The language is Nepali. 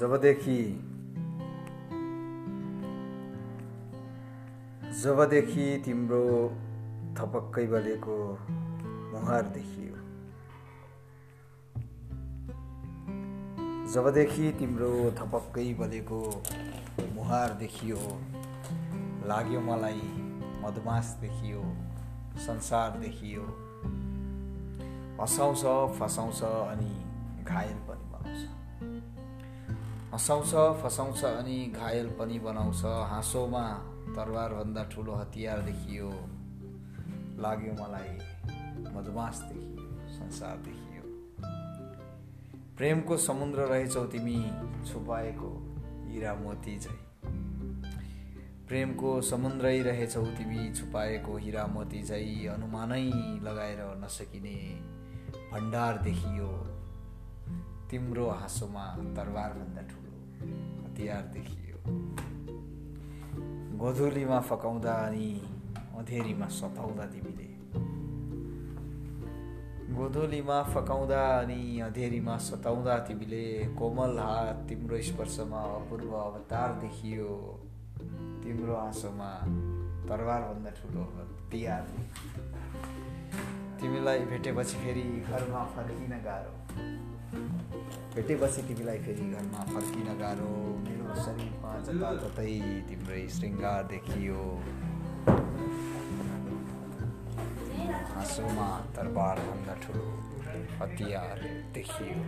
जबदेखि जबदेखि तिम्रो थपक्कै बलेको मुहार देखियो। जबदेखि तिम्रो थपक्कै बलेको मुहार देखियो लाग्यो मलाई मधुमास देखियो संसार देखियो। हँसाउँछ फसाउँछ अनि घायल पनि हँसाउँछ फसाउँछ अनि घायल पनि बनाउँछ। हाँसोमा तरबारभन्दा ठुलो हतियार देखियो लाग्यो मलाई मधुमास देखियो संसार देखियो प्रेमको समुद्र रहेछौ तिमी छुपाएको हिरा मोती झै। प्रेमको समुद्रै रहेछौ तिमी छुपाएको हिरा मोती झै। अनुमानै लगाएर नसकिने भण्डार देखियो तिम्रो हाँसोमा तरबारभन्दा ठुलो हतियार देखियो गोधुलीमा फकाउँदा अनि अँधेरीमा सताउँदा तिमीले। गोधुलीमा फकाउँदा अनि अँधेरीमा सताउँदा तिमीले कोमल हात तिम्रो स्पर्शमा अपूर्व अवतार देखियो। तिम्रो आँसोमा तरबारभन्दा ठुलो तिहार तिमीलाई भेटेपछि फेरि घरमा फर्किन गाह्रो। भेटेपछि तिमीलाई फेरि घरमा फर्किन गाह्रो। मेरो शरीरमा जताततै तिम्रै श्रृङ्गार देखियो। हाँसोमा तरबारभन्दा ठुलो हतियार देखियो।